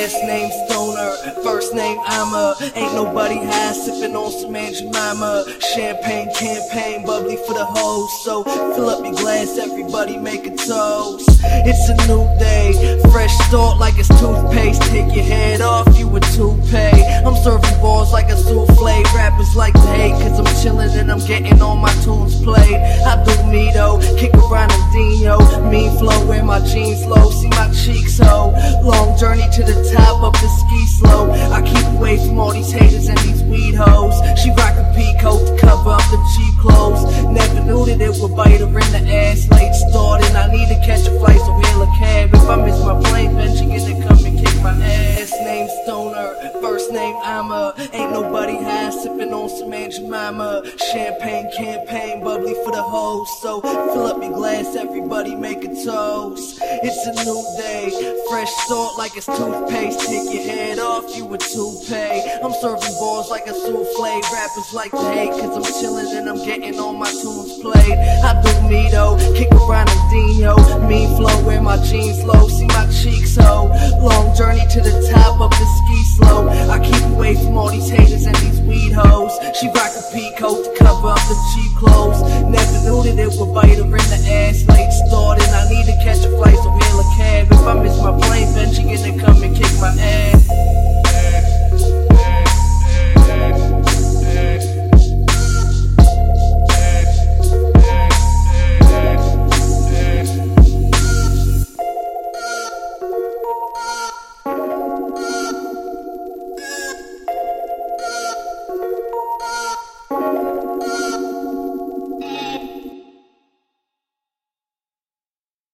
Last name Stoner, first name I'ma. Ain't nobody high, sipping on some Aunt Jemima. Champagne campaign, bubbly for the hoes. So fill up your glass, everybody make a toast. It's a new day, fresh start like it's toothpaste. Take your head off, you a toupee. I'm serving balls like a souffle. Rappers like to hate, cause I'm chillin' and I'm getting all my tunes played. I do me though, kick around a Dino. Mean flow, wear my jeans low, see my cheeks ho. Long journey to the top away from all these haters and these weed hoes. She rock a peacoat to cover up the cheap clothes. Never knew that it would bite her in the ass. Late starting, I need to catch a flight, so hail a cab. If I miss my plane, then she get to come and kick my ass. Name Stoner, first name I'ma. Ain't nobody high, sipping on some Aunt. Champagne campaign, bubbly for the hoes. So fill up your glass, everybody make a toast. It's a new day, fresh start like it's toothpaste. Take your head a toupee. I'm serving balls like a souffle. Rappers like to hate, cause I'm chillin' and I'm getting all my tunes played. I do me though, kick around a Dino. Mean flow, wear my jeans low, see my cheeks ho. Long journey to the top of the ski slope. I keep away from all these haters and these weed hoes. She rock a peacoat to cover up the cheap clothes. Never knew that it would bite her in the ass.